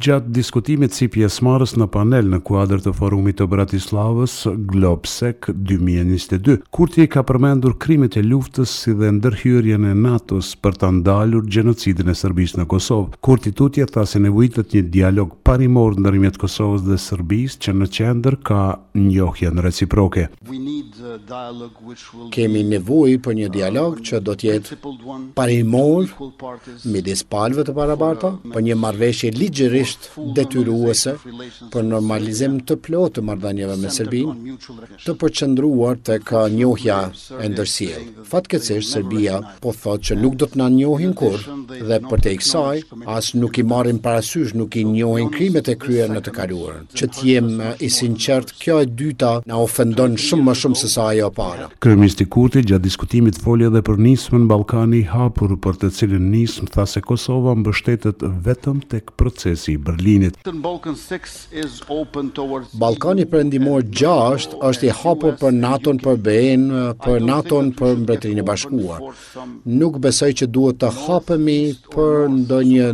Gjatë diskutimit si pjesëmarrës në panel në kuadër të Forumit të Bratislavës, Globsec dy mijë e njëzet e dy, Kurti ka përmendur krimet e luftës si dhe ndërhyrjen e NATO-s për ta ndalur gjenocidin e Serbisë në Kosovë. Kurti tutje tha se nevojitet një dialog parimor ndërmjet Kosovës dhe Serbisë që në qendër ka njohjen reciproke. Kemi nevojë për një dialog që do të jetë parimor midis palëve të parabarta për një marrëveshje ligjërisht detyruese për normalizim të plotë të marrëdhënieve me Serbinë, të përqendruar tek njohja e ndërsjellë. Fatkeqësisht Serbia po thotë që nuk do të na njohin kurrë dhe përtej kësaj, as nuk i marrin parasysh, nuk i njohin krimet e kryer në të kaluarën. Që të jem i sinqert, kjo e dyta na ofendon shumë më shumë sesa ajo e para. Kryeministri Kurti gjatë diskutimit foli edhe për nismën Ballkani i Hapur, për të cilën nismë tha se Kosova mbështetet vetëm tek Procesi i Berlinit. Ballkani Perëndimor gjashtë është i hapur për NATO-n, për BE-në, për NATO-n, për Mbretërinë e Bashkuar. Nuk besoj që duhet të hapemi për ndonjë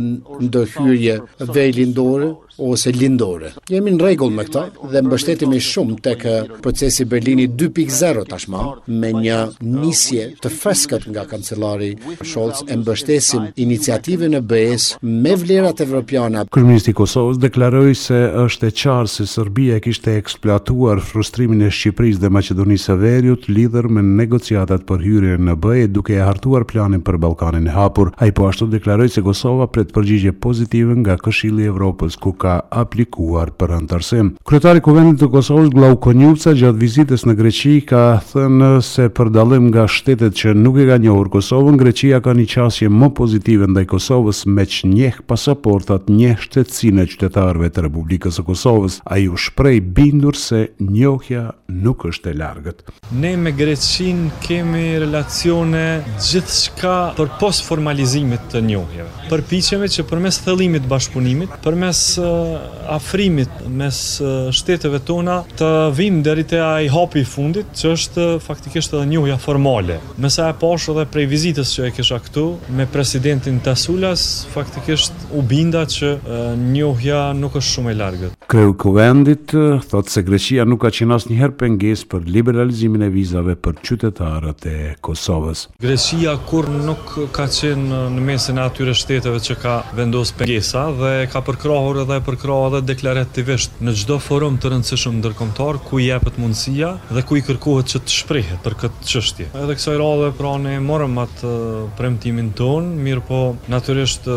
ndërhyrje verilindore ose lindore. Jemi në rregull me këtë dhe mbështetemi shumë tek Procesi Berlini 2.0 tashmë me një nisje të freskët nga kancelari Scholz e mbështesim iniciativën e BE-s me vlerat evropiane. Kryeministri i Kosovës deklaroi se është e qartë se Serbia kishte eksploatuar frustrimin e Shqipërisë dhe Maqedonisë së Veriut lidhur me negociatat për hyrje në BE duke e hartuar planin për Ballkanin e Hapur. Ai po ashtu deklaroi se Kosova pret përgjigje pozitive nga Këshilli i Evropës ku ka aplikuar për anëtarësim. Kryetari i Kuvendit të Kosovës, Glauk Konjufca, gjatë vizitës në Greqi ka thënë se për dallim nga shtetet që nuk e kanë njohur Kosovën, Greqia ka një qasje më pozitive ndaj Kosovës, meqë njeh pasaportat, njeh shtetësinë e qytetarëve të Republikës së Kosovës. Ai u shpreh i bindur se njohja nuk është e largët. Ne me Greqinë kemi relacione gjithçka përpos formalizimit të njohjeve. Përpiqemi që përmes thellimit të bashkëpunimit, përmes afrimit mes shteteve tona të vijmë deri te ai hapi i fundit që është faktikisht edhe njohja formale. Me sa e pashë edhe prej vizitës që e kisha këtu me presidentin Tasulas, faktikisht u binda që njohja nuk është shumë e largët. Kreu i Kuvendit thotë se Greqia nuk ka qenë asnjëherë pengesë për liberalizimin e vizave për qytetarët e Kosovës. Greqia kurrë nuk ka qenë në mesin e atyre shteteve që ka vendosë pengesa dhe e ka përkrahur edhe e përkrah edhe deklarativisht në çdo forum të rëndësishëm ndërkombëtar ku i jepet mundësia dhe ku i kërkohet që të shprehet për këtë çështje. Edhe kësaj radhe pra ne morëm atë premtimin tonë, mirëpo natyrisht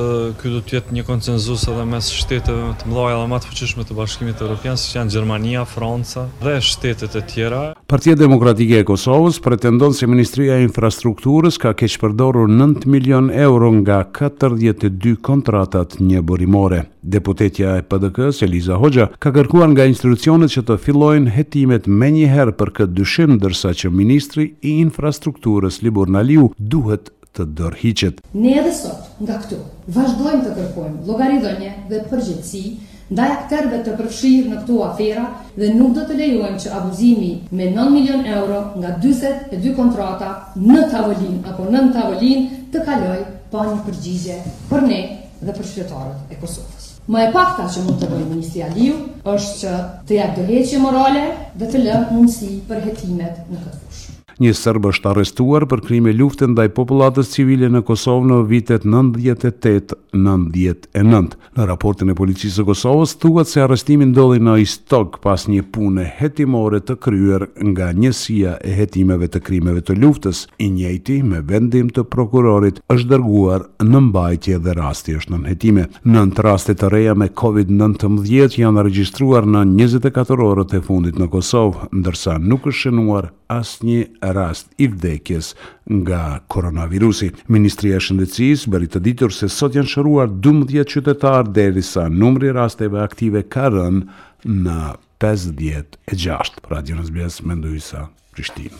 ky do të jetë një konsenzus edhe mes shteteve të mëdha dhe më të fuqishme të Bashkimit Evropian, siç janë Gjermania, Franca dhe shtetet e tjera. Partia Demokratike e Kosovës pretendon se Ministria e Infrastrukturës ka keqpërdorur nëntë milionë euro nga katërdhjetë e dy kontratat njëburimore. Deputetja e PDK-së, Eliza Hoxha, ka kërkuar nga institucionet që të fillojnë hetimet menjëherë për këtë dyshim, ndërsa që ministri i Infrastrukturës, Liburn Aliu, duhet të dorëhiqet. Ne edhe sot, nga këtu, vazhdojmë të kërkojmë llogaridhënie dhe përgjegjësi ndaj akterëve të përfshirë në këto afera dhe nuk do të lejojmë që abuzimi me nëntë milionë euro nga dyzet e dy kontrata në tavolinë apo nën tavolinë të kalojë pa një përgjigje për ne, dhe për qytetarët e Kosovës. Më e pakta që mund të bëjë ministri Aliu është që të jap dorëheqje morale dhe të lënë mundësi për hetimet në këtë fushë. Një serb është arrestuar për krime lufte ndaj popullatës civile në Kosovë në vitet 98-99. Në raportin e Policisë së Kosovës thuhet se arrestimi ndodhi në Istog pas një pune hetimore të kryer nga njësia e hetimeve të krimeve të luftës. I njëjti me vendim të prokurorit është dërguar në mbajtje dhe rasti është nën hetime. Nëntë raste të reja me Covid nëntëmbëdhjetë janë regjistruar në njëzet e katër orët e fundit në Kosovë, ndërsa nuk është shënuar asnjë rast i vdekjes nga koronavirusi. Ministria e Shëndetësisë bëri të ditur se sot janë shëruar dymbëdhjetë qytetarë derisa numri i rasteve aktive ka rënë në pesëdhjetë e gjashtë për Radio SBS Menduisa Prishtinë.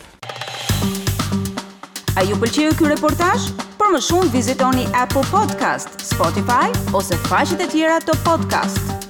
A ju pëlqeu ky reportazh? Për më shumë vizitoni Apple Podcast, Spotify ose faqet e tjera të podcast.